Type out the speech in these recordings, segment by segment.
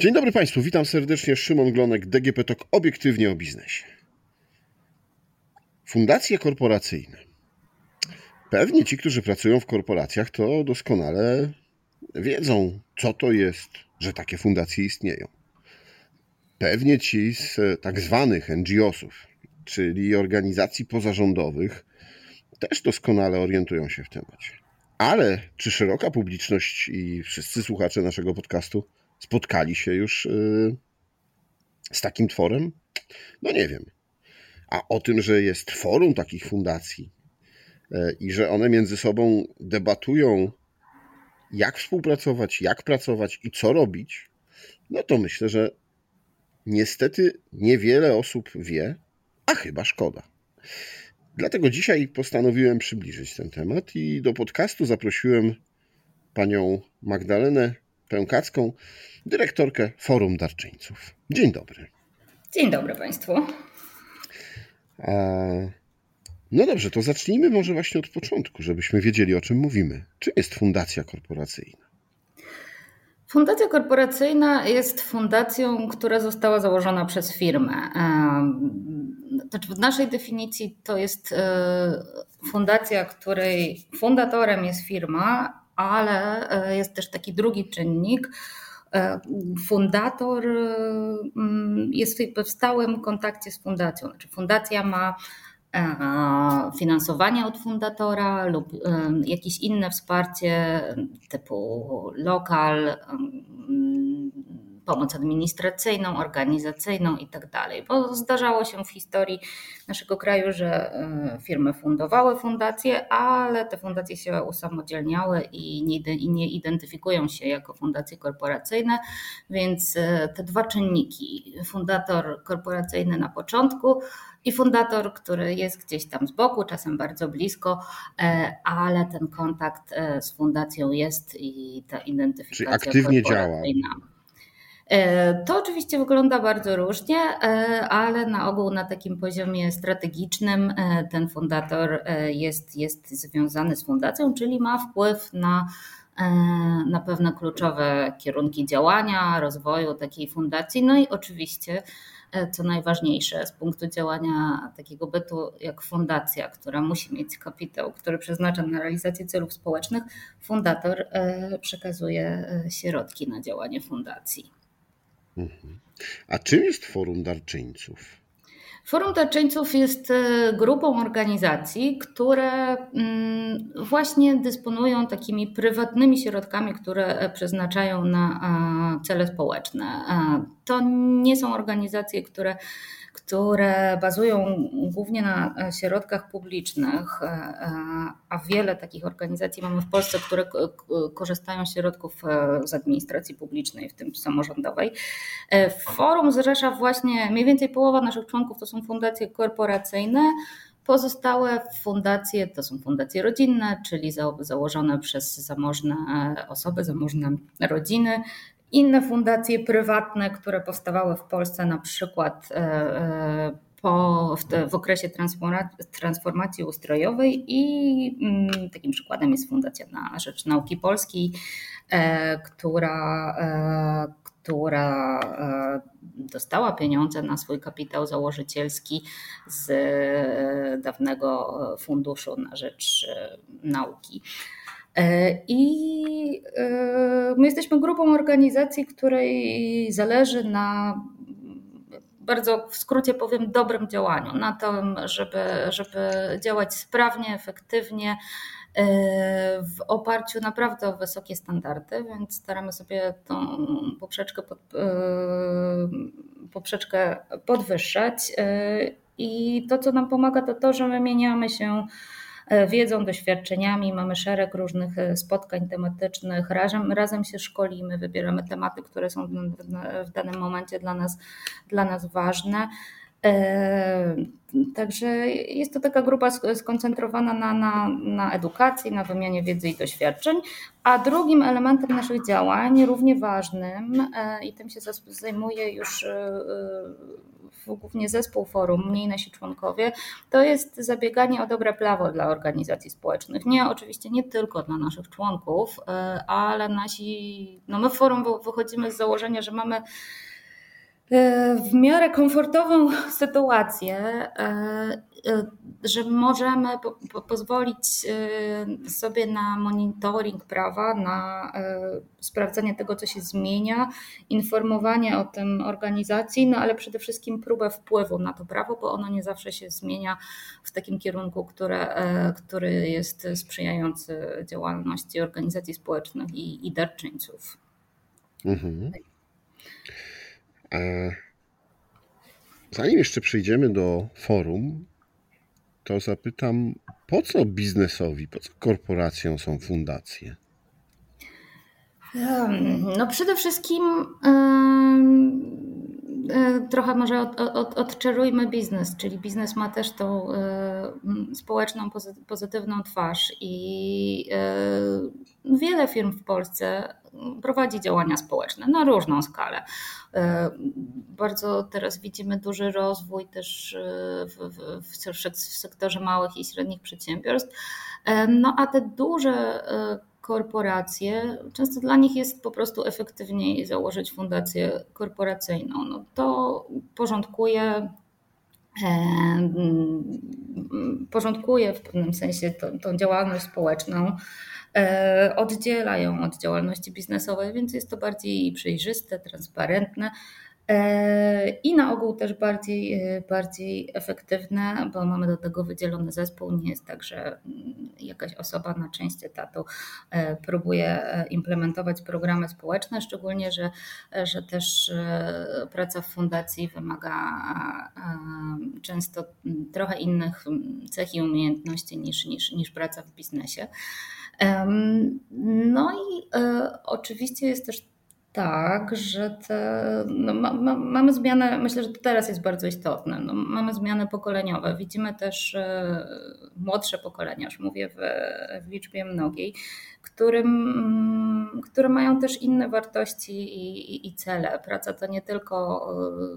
Dzień dobry Państwu, witam serdecznie. Szymon Glonek, DGP TOK, obiektywnie o biznesie. Fundacje korporacyjne. Pewnie ci, którzy pracują w korporacjach, to doskonale wiedzą, co to jest, że takie fundacje istnieją. Pewnie ci z tak zwanych NGO-sów, czyli organizacji pozarządowych, też doskonale orientują się w temacie. Ale czy szeroka publiczność i wszyscy słuchacze naszego podcastu spotkali się już y, z takim tworem? No nie wiem. A o tym, że jest forum takich fundacji y, i że one między sobą debatują, jak współpracować, jak pracować i co robić, no to myślę, że niestety niewiele osób wie, a chyba szkoda. Dlatego dzisiaj postanowiłem przybliżyć ten temat i do podcastu zaprosiłem panią Magdalenę Pękacką, dyrektorkę Forum Darczyńców. Dzień dobry. Dzień dobry Państwu. No dobrze, to zacznijmy może właśnie od początku, żebyśmy wiedzieli o czym mówimy. Czym jest fundacja korporacyjna? Fundacja korporacyjna jest fundacją, która została założona przez firmę. Znaczy w naszej definicji to jest e, fundacja, której fundatorem jest firma, ale e, jest też taki drugi czynnik. E, fundator mm, jest w stałym kontakcie z fundacją. Znaczy fundacja ma finansowanie od fundatora lub jakieś inne wsparcie typu lokal, pomoc administracyjną, organizacyjną i tak dalej. Bo zdarzało się w historii naszego kraju, że e, firmy fundowały fundacje, ale te fundacje się usamodzielniały i nie, i nie identyfikują się jako fundacje korporacyjne, więc e, te dwa czynniki, fundator korporacyjny na początku i fundator, który jest gdzieś tam z boku, czasem bardzo blisko, e, ale ten kontakt z fundacją jest i ta identyfikacja Czyli aktywnie działa. E, to oczywiście wygląda bardzo różnie, e, ale na ogół na takim poziomie strategicznym e, ten fundator jest, jest związany z fundacją, czyli ma wpływ na, na pewne kluczowe kierunki działania, rozwoju takiej fundacji. No i oczywiście, co najważniejsze z punktu działania takiego bytu jak fundacja, która musi mieć kapitał, który przeznacza na realizację celów społecznych, fundator przekazuje środki na działanie fundacji. A czym jest Forum Darczyńców? Forum Darczyńców jest e, grupą organizacji, które mm, właśnie dysponują takimi prywatnymi środkami, które e, przeznaczają na e, cele społeczne. To nie są organizacje, które które bazują głównie na środkach publicznych, a wiele takich organizacji mamy w Polsce, które korzystają z środków e, z administracji publicznej, w tym samorządowej. E, forum zrzesza właśnie mniej więcej połowa naszych członków to są fundacje korporacyjne. Pozostałe fundacje to są fundacje rodzinne, czyli założone przez zamożne e, osoby, zamożne rodziny, inne fundacje prywatne, które powstawały w Polsce na przykład e, e, po, w, te, w okresie transformacji ustrojowej i mm, takim przykładem jest Fundacja na Rzecz Nauki Polskiej, e, która, która dostała pieniądze na swój kapitał założycielski z dawnego Funduszu na Rzecz Nauki. E, I e, my jesteśmy grupą organizacji, której zależy na bardzo w skrócie powiem dobrym działaniu, na tym, żeby, żeby działać sprawnie, efektywnie, e, w oparciu naprawdę o wysokie standardy, więc staramy sobie tą poprzeczkę, pod, poprzeczkę podwyższać. I to, co nam pomaga, to to, że my mieniamy się wiedzą, doświadczeniami. Mamy szereg różnych e, spotkań tematycznych, razem, razem się szkolimy, wybieramy tematy, które są w danym momencie dla nas, dla nas ważne. E, Także jest to taka grupa skoncentrowana na, na, na edukacji, na wymianie wiedzy i doświadczeń. A drugim elementem naszych działań, równie ważnym, e, i tym się zajmuje już e, głównie zespół forum, mniej nasi członkowie, to jest zabieganie o dobre prawo dla organizacji społecznych. Nie oczywiście nie tylko dla naszych członków, e, ale nasi, no my w forum wychodzimy z założenia, że mamy E, w miarę komfortową sytuację, e, e, że możemy pozwolić sobie na monitoring prawa, na sprawdzanie tego, co się zmienia, informowanie o tym organizacji, no ale przede wszystkim próbę wpływu na to prawo, bo ono nie zawsze się zmienia w takim kierunku, które, który jest sprzyjający działalności organizacji społecznych i, i darczyńców. Mhm. Zanim jeszcze przejdziemy do forum, to zapytam, po co biznesowi, po co korporacjom są fundacje? No przede wszystkim E, trochę może od, od, odczarujmy biznes, czyli biznes ma też tą e, społeczną, pozytywną twarz i e, wiele firm w Polsce prowadzi działania społeczne na różną skalę. Bardzo teraz widzimy duży rozwój też w, w, w sektorze małych i średnich przedsiębiorstw. No a te duże korporacje, często dla nich jest po prostu efektywniej założyć fundację korporacyjną. No to porządkuje porządkuje w pewnym sensie tą, tą działalność społeczną, e, oddziela ją od działalności biznesowej, więc jest to bardziej przejrzyste, transparentne. E, i na ogół też bardziej, e, bardziej efektywne, bo mamy do tego wydzielony zespół. Nie jest tak, że mm, jakaś osoba na część etatu e, próbuje implementować programy społeczne, szczególnie, że, że też praca w fundacji wymaga często mm, trochę innych mm, cech i umiejętności niż, niż, niż praca w biznesie. No i oczywiście jest też tak, że te, no, ma, ma, mamy zmianę, myślę, że to teraz jest bardzo istotne. No, mamy zmiany pokoleniowe. Widzimy też e, młodsze pokolenia, już mówię w, w liczbie mnogiej, którym, które mają też inne wartości i, i, i cele. Praca to nie tylko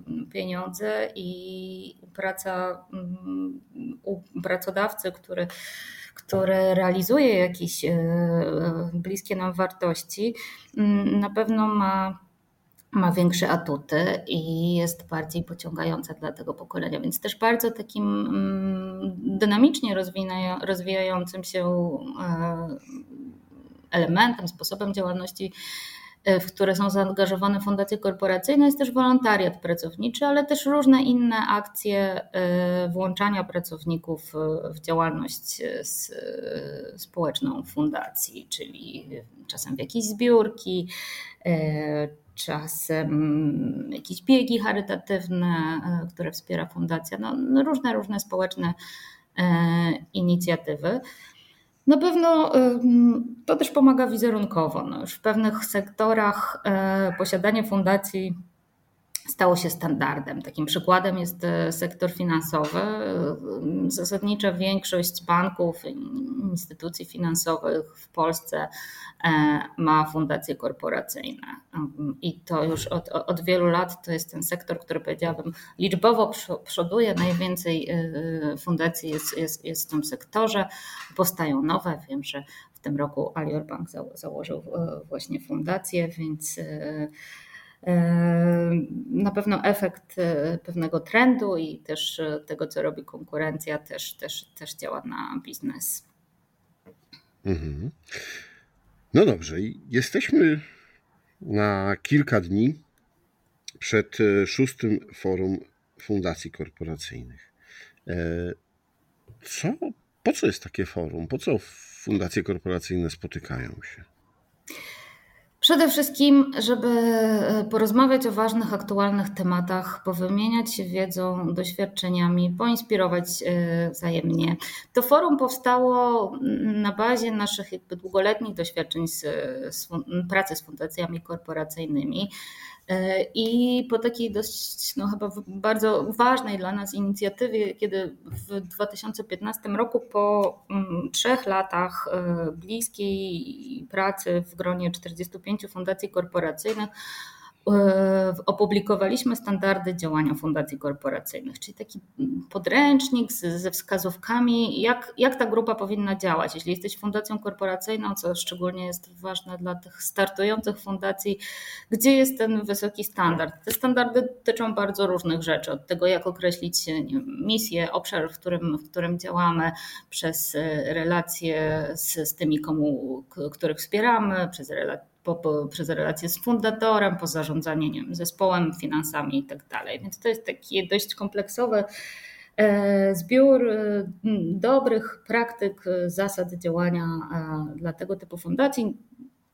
e, pieniądze i praca mm, u pracodawcy, który które realizuje jakieś e, bliskie nam wartości, mm, na pewno ma, ma większe atuty i jest bardziej pociągająca dla tego pokolenia. Więc też bardzo takim mm, dynamicznie rozwijającym się e, elementem, sposobem działalności E, w które są zaangażowane fundacje korporacyjne, jest też wolontariat pracowniczy, ale też różne inne akcje e, włączania pracowników w działalność e, społeczną fundacji, czyli czasem w jakieś zbiórki, czasem jakieś biegi charytatywne, które wspiera fundacja, no, no różne, różne społeczne inicjatywy. Na pewno to też pomaga wizerunkowo. No w pewnych sektorach e, posiadanie fundacji stało się standardem. Takim przykładem jest e, sektor finansowy. Zasadnicza większość banków, instytucji finansowych w Polsce e, ma fundacje korporacyjne. I to już od, od wielu lat to jest ten sektor, który powiedziałabym liczbowo przoduje. Najwięcej e, fundacji jest, jest, jest w tym sektorze. Powstają nowe. Wiem, że w tym roku Alior Bank założył właśnie fundację, więc na pewno efekt e, pewnego trendu i też e, tego, co robi konkurencja, też, też, też działa na biznes. Mhm. No dobrze, jesteśmy na kilka dni przed e, szóstym forum fundacji korporacyjnych. Co, po co jest takie forum? Po co fundacje korporacyjne spotykają się? Przede wszystkim, żeby e, porozmawiać o ważnych, aktualnych tematach, powymieniać się wiedzą, doświadczeniami, poinspirować e, wzajemnie. To forum powstało na bazie naszych jakby długoletnich doświadczeń z, z pracy z fundacjami korporacyjnymi. I po takiej dość, no chyba bardzo ważnej dla nas inicjatywie, kiedy w 2015 roku, po mm, trzech latach bliskiej pracy w gronie 45 fundacji korporacyjnych, E, opublikowaliśmy standardy działania fundacji korporacyjnych, czyli taki podręcznik ze wskazówkami, jak, jak ta grupa powinna działać. Jeśli jesteś fundacją korporacyjną, co szczególnie jest ważne dla tych startujących fundacji, gdzie jest ten wysoki standard? Te standardy dotyczą bardzo różnych rzeczy, od tego, jak określić wiem, misję, obszar, w którym, w którym działamy, przez e, relacje z, z tymi, komu, których wspieramy, przez relacje po, po, przez relacje z fundatorem, po zarządzanie nie wiem, zespołem, finansami i tak dalej. Więc to jest taki dość kompleksowy e, zbiór e, dobrych praktyk, e, zasad działania dla tego typu fundacji.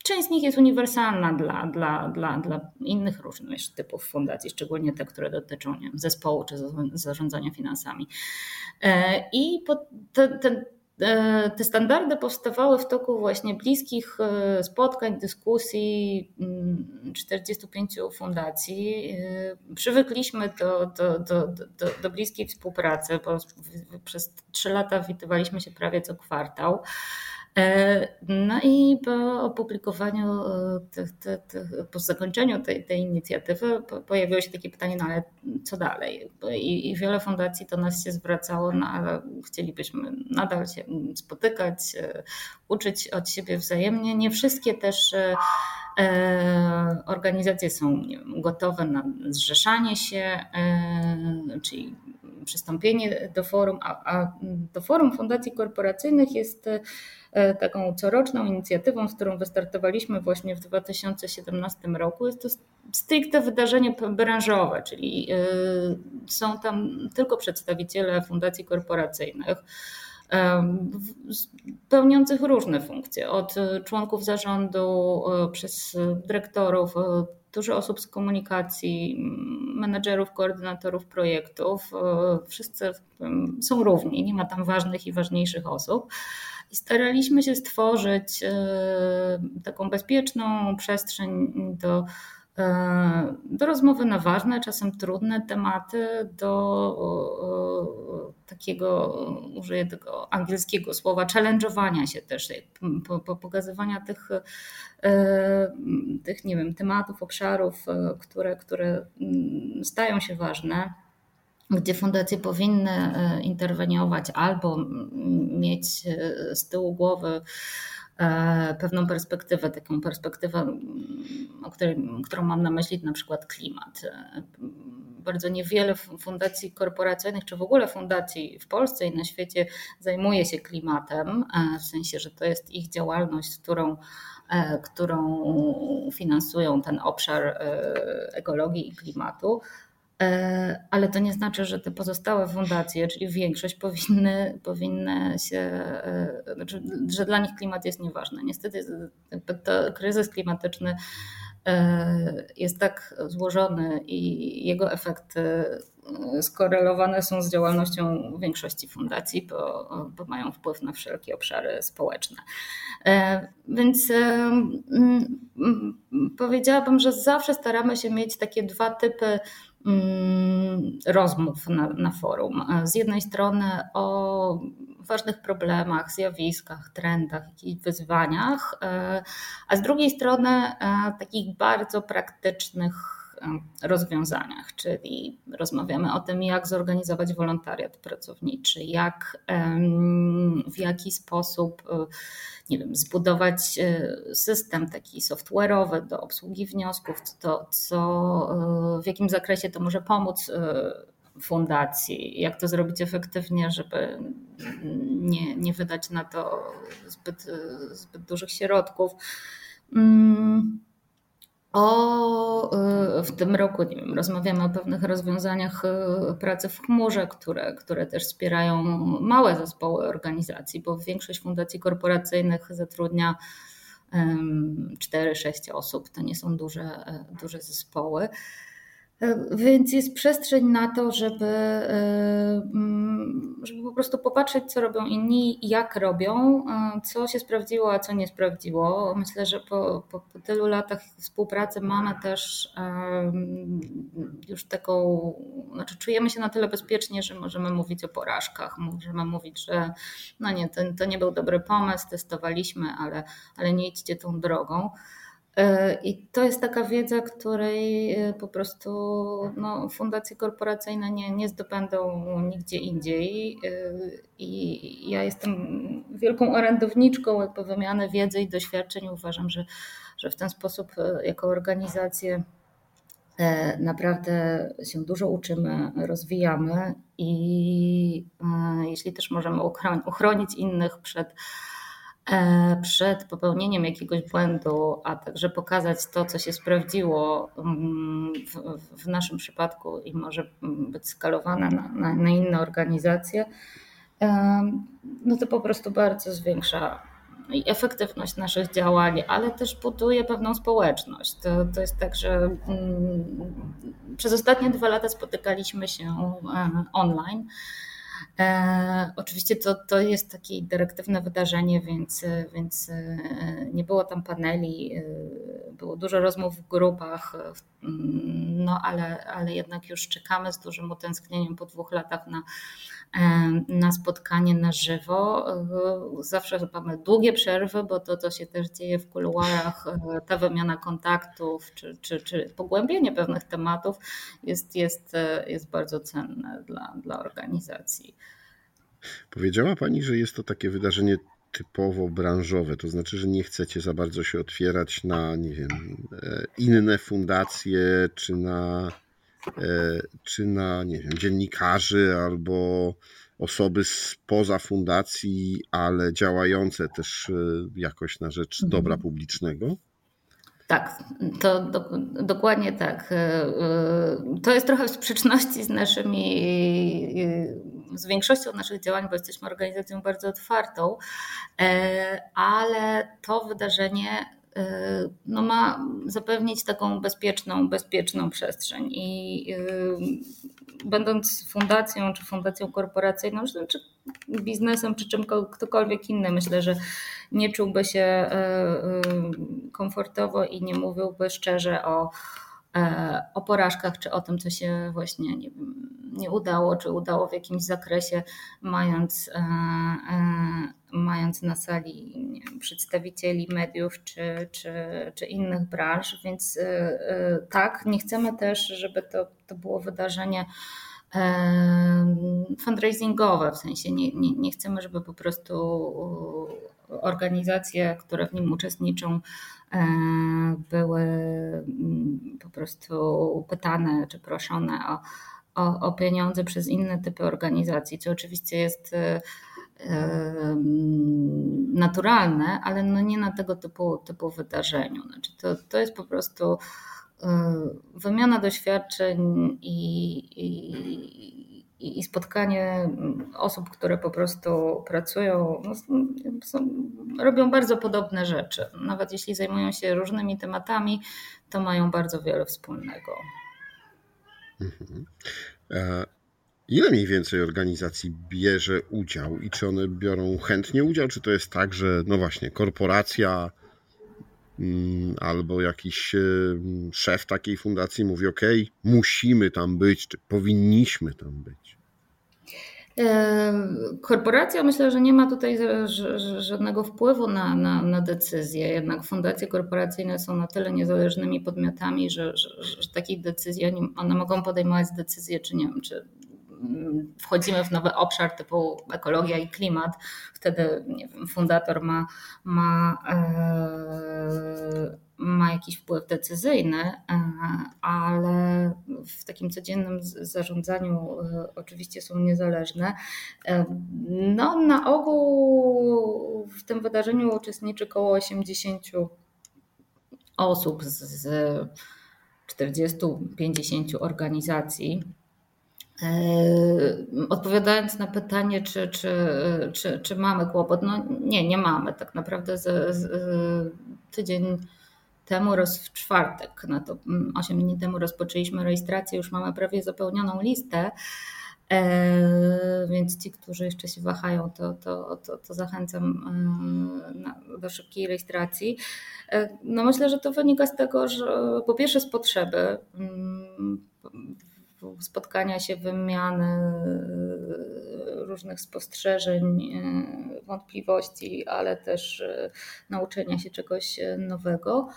Część z nich jest uniwersalna dla, dla, dla, dla innych różnych typów fundacji, szczególnie te, które dotyczą nie wiem, zespołu czy zarządzania finansami. I ten, te standardy powstawały w toku właśnie bliskich e, spotkań, dyskusji 45 mm, fundacji. E, przywykliśmy do, do, do, do, do bliskiej współpracy, bo przez trzy lata witywaliśmy się prawie co kwartał. E, no i po opublikowaniu, e, tych, tych, tych, po zakończeniu tej, tej inicjatywy pojawiło się takie pytanie, no ale co dalej? I, I, wiele fundacji do nas się zwracało, no ale chcielibyśmy nadal się spotykać, e, uczyć od siebie wzajemnie. Nie wszystkie też organizacje są gotowe na zrzeszanie się, czyli przystąpienie do forum, a, a do forum fundacji korporacyjnych jest E, taką coroczną inicjatywą, z którą wystartowaliśmy właśnie w 2017 roku. Jest to stricte wydarzenie branżowe, czyli e, są tam tylko przedstawiciele fundacji korporacyjnych pełniących różne funkcje, od członków zarządu, e, przez dyrektorów, dużo osób z komunikacji, menedżerów, koordynatorów projektów. Wszyscy są równi, nie ma tam ważnych i ważniejszych osób. I staraliśmy się stworzyć e, taką bezpieczną przestrzeń do, e, do rozmowy na ważne, czasem trudne tematy, do takiego, użyję tego angielskiego słowa, challenge'owania się też, pokazywania tych, e, tych nie wiem, tematów, obszarów, które, które mm, stają się ważne gdzie fundacje powinny e, interweniować albo mieć e, z tyłu głowy e, pewną perspektywę, taką perspektywę, o której, którą mam na myśli, na przykład klimat. Bardzo niewiele fundacji korporacyjnych, czy w ogóle fundacji w Polsce i na świecie zajmuje się klimatem, w sensie, że to jest ich działalność, którą którą finansują ten obszar ekologii i klimatu. E, ale to nie znaczy, że te pozostałe fundacje, czyli większość, powinny, powinny się, e, znaczy, że dla nich klimat jest nieważny. Niestety to kryzys klimatyczny jest tak złożony i jego efekty skorelowane są z działalnością większości fundacji, bo, bo mają wpływ na wszelkie obszary społeczne. Więc powiedziałabym, że zawsze staramy się mieć takie dwa typy Mm, rozmów na, na forum. Z jednej strony o ważnych problemach, zjawiskach, trendach, jakichś wyzwaniach, e, a z drugiej strony e, takich bardzo praktycznych e, rozwiązaniach, czyli rozmawiamy o tym, jak zorganizować wolontariat pracowniczy, jak, w jaki sposób nie wiem, zbudować system taki software'owy do obsługi wniosków, co, e, w jakim zakresie to może pomóc fundacji, jak to zrobić efektywnie, żeby nie, nie wydać na to zbyt, zbyt dużych środków. Mm, o, y, w tym roku nie wiem, rozmawiamy o pewnych rozwiązaniach y, pracy w chmurze, które, które też wspierają małe zespoły organizacji, bo większość fundacji korporacyjnych zatrudnia 4-6 osób, to nie są duże, duże zespoły. E, więc jest przestrzeń na to, żeby, e, mm, żeby po prostu popatrzeć, co robią inni, jak robią, co się sprawdziło, a co nie sprawdziło. Myślę, że po, po, po tylu latach współpracy mamy też już taką, znaczy czujemy się na tyle bezpiecznie, że możemy mówić o porażkach, możemy mówić, że no nie, to, to nie był dobry pomysł, testowaliśmy, ale, ale nie idźcie tą drogą. E, I to jest taka wiedza, której e, po prostu no, fundacje korporacyjne nie, nie zdobędą nigdzie indziej. E, I ja jestem wielką orędowniczką jakby wymiany wiedzy i doświadczeń. Uważam, że, że w ten sposób jako organizacje naprawdę się dużo uczymy, rozwijamy i jeśli też możemy uchronić innych przed przed popełnieniem jakiegoś błędu, a także pokazać to, co się sprawdziło mm, w, w naszym przypadku i może być skalowane na, na, na inne organizacje, e, no to po prostu bardzo zwiększa efektywność naszych działań, ale też buduje pewną społeczność. To, to jest tak, że mm, przez ostatnie dwa lata spotykaliśmy się e, online E, oczywiście to, to jest takie interaktywne wydarzenie, więc, więc e, nie było tam paneli, e, było dużo rozmów w grupach, no ale, ale jednak już czekamy z dużym utęsknieniem po dwóch latach na, na spotkanie na żywo. Zawsze mamy długie przerwy, bo to, to się też dzieje w kuluarach, ta wymiana kontaktów czy, czy, czy pogłębienie pewnych tematów jest, jest, jest bardzo cenne dla, dla organizacji. Powiedziała Pani, że jest to takie wydarzenie typowo branżowe, to znaczy, że nie chcecie za bardzo się otwierać na, nie wiem, e, inne fundacje, czy na, e, czy na, nie wiem, dziennikarzy albo osoby spoza fundacji, ale działające też e, jakoś na rzecz mhm. dobra publicznego? Tak, to do, dokładnie tak. To jest trochę w sprzeczności z naszymi z większością naszych działań, bo jesteśmy organizacją bardzo otwartą, e, ale to wydarzenie e, no ma zapewnić taką bezpieczną, bezpieczną przestrzeń. I e, będąc fundacją, czy fundacją korporacyjną, czy biznesem, czy czym ktokolwiek inny, myślę, że nie czułby się komfortowo i nie mówiłby szczerze o o porażkach, czy o tym, co się właśnie nie, nie udało, czy udało w jakimś zakresie, mając, e, e, mając na sali wiem, przedstawicieli mediów czy, czy, czy innych branż. Więc tak, nie chcemy też, żeby to, to było wydarzenie fundraisingowe, w sensie nie, nie, nie chcemy, żeby po prostu organizacje, które w nim uczestniczą, e, były mm, po prostu pytane czy proszone o, o, o pieniądze przez inne typy organizacji, co oczywiście jest e, e, naturalne, ale no nie na tego typu, typu wydarzeniu. Znaczy to, to jest po prostu wymiana doświadczeń i, i i, spotkanie osób, które po prostu pracują, no, są, robią bardzo podobne rzeczy. Nawet jeśli zajmują się różnymi tematami, to mają bardzo wiele wspólnego. Mhm. E, ile mniej więcej organizacji bierze udział i czy one biorą chętnie udział, czy to jest tak, że no właśnie, korporacja mm, albo jakiś e, szef takiej fundacji mówi: OK, musimy tam być, czy powinniśmy tam być? Korporacja myślę, że nie ma tutaj żadnego wpływu na, na, na decyzje, jednak fundacje korporacyjne są na tyle niezależnymi podmiotami, że, że, że decyzji one mogą podejmować decyzje, czy nie wiem, czy wchodzimy w nowy obszar typu ekologia i klimat, wtedy wiem, fundator ma, ma, e, ma jakiś wpływ decyzyjny, e, ale w takim codziennym zarządzaniu e, oczywiście są niezależne. No, na ogół w tym wydarzeniu uczestniczy około 80 osób z 40-50 organizacji. Yy, odpowiadając na pytanie, czy, czy, czy, czy mamy kłopot, no nie, nie mamy. Tak naprawdę z, z, tydzień temu, roz, w czwartek, na to 8 mm, dni temu rozpoczęliśmy rejestrację, już mamy prawie zapełnioną listę. Yy, więc ci, którzy jeszcze się wahają, to, to, to, to zachęcam do szybkiej rejestracji. No myślę, że to wynika z tego, że po pierwsze z potrzeby mm, spotkania się, wymiany różnych spostrzeżeń, wątpliwości, ale też nauczenia się czegoś nowego.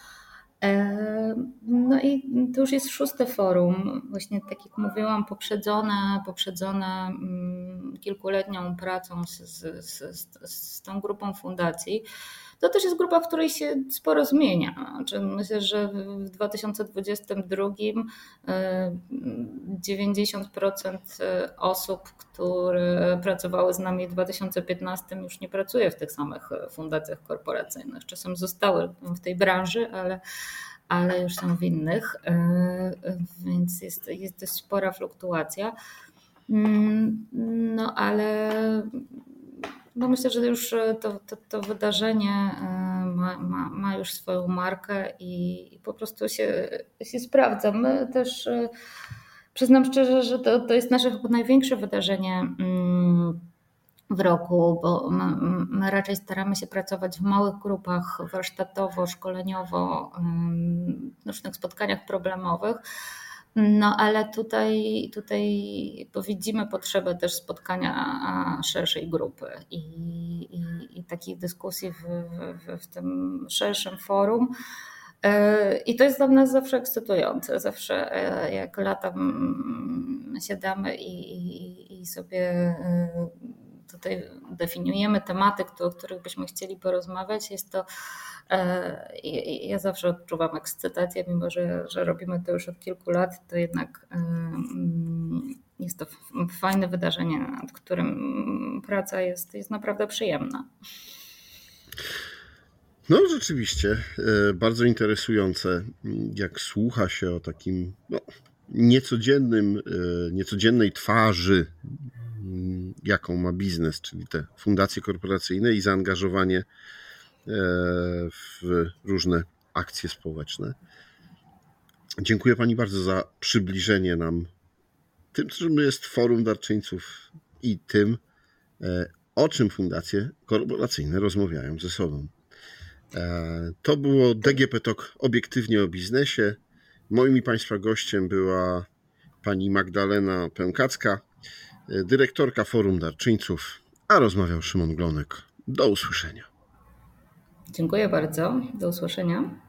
No i to już jest szóste forum, właśnie tak jak mówiłam, poprzedzone, poprzedzone mm, kilkuletnią pracą z, z, z, z tą grupą fundacji. To też jest grupa, w której się sporo zmienia. Znaczy myślę, że w 2022 90% e, osób, które pracowały z nami w 2015 już nie pracuje w tych samych fundacjach korporacyjnych. Czasem zostały w tej branży, ale ale już są w innych, więc jest, jest dość spora fluktuacja. Mm, no ale no myślę, że już to, to, to wydarzenie e, ma, ma, ma, już swoją markę i, po prostu się, się sprawdza. My też e, przyznam szczerze, że to, to jest nasze największe wydarzenie mm, w roku, bo my, my, raczej staramy się pracować w małych grupach warsztatowo, szkoleniowo, w różnych spotkaniach problemowych. No ale tutaj, tutaj widzimy potrzebę też spotkania szerszej grupy i, i, i takich dyskusji w, w, w tym szerszym forum. E, I to jest dla nas zawsze ekscytujące. Zawsze e, jak latem siadamy i, i, i sobie e, tutaj definiujemy tematy, o których byśmy chcieli porozmawiać, jest to e, ja zawsze odczuwam ekscytację, mimo że, że robimy to już od kilku lat, to jednak e, mm, jest to fajne wydarzenie, nad którym praca jest, jest naprawdę przyjemna. No, rzeczywiście, e, bardzo interesujące, jak słucha się o takim no, niecodziennym, niecodziennej twarzy jaką ma biznes, czyli te fundacje korporacyjne i zaangażowanie e, w różne akcje społeczne. Dziękuję Pani bardzo za przybliżenie nam tym, czym jest Forum Darczyńców i tym, e, o czym fundacje korporacyjne rozmawiają ze sobą. E, to było DGP Talk obiektywnie o biznesie. Moim i Państwa gościem była pani Magdalena Pękacka, dyrektorka Forum Darczyńców, a rozmawiał Szymon Glonek. Do usłyszenia. Dziękuję bardzo. Do usłyszenia.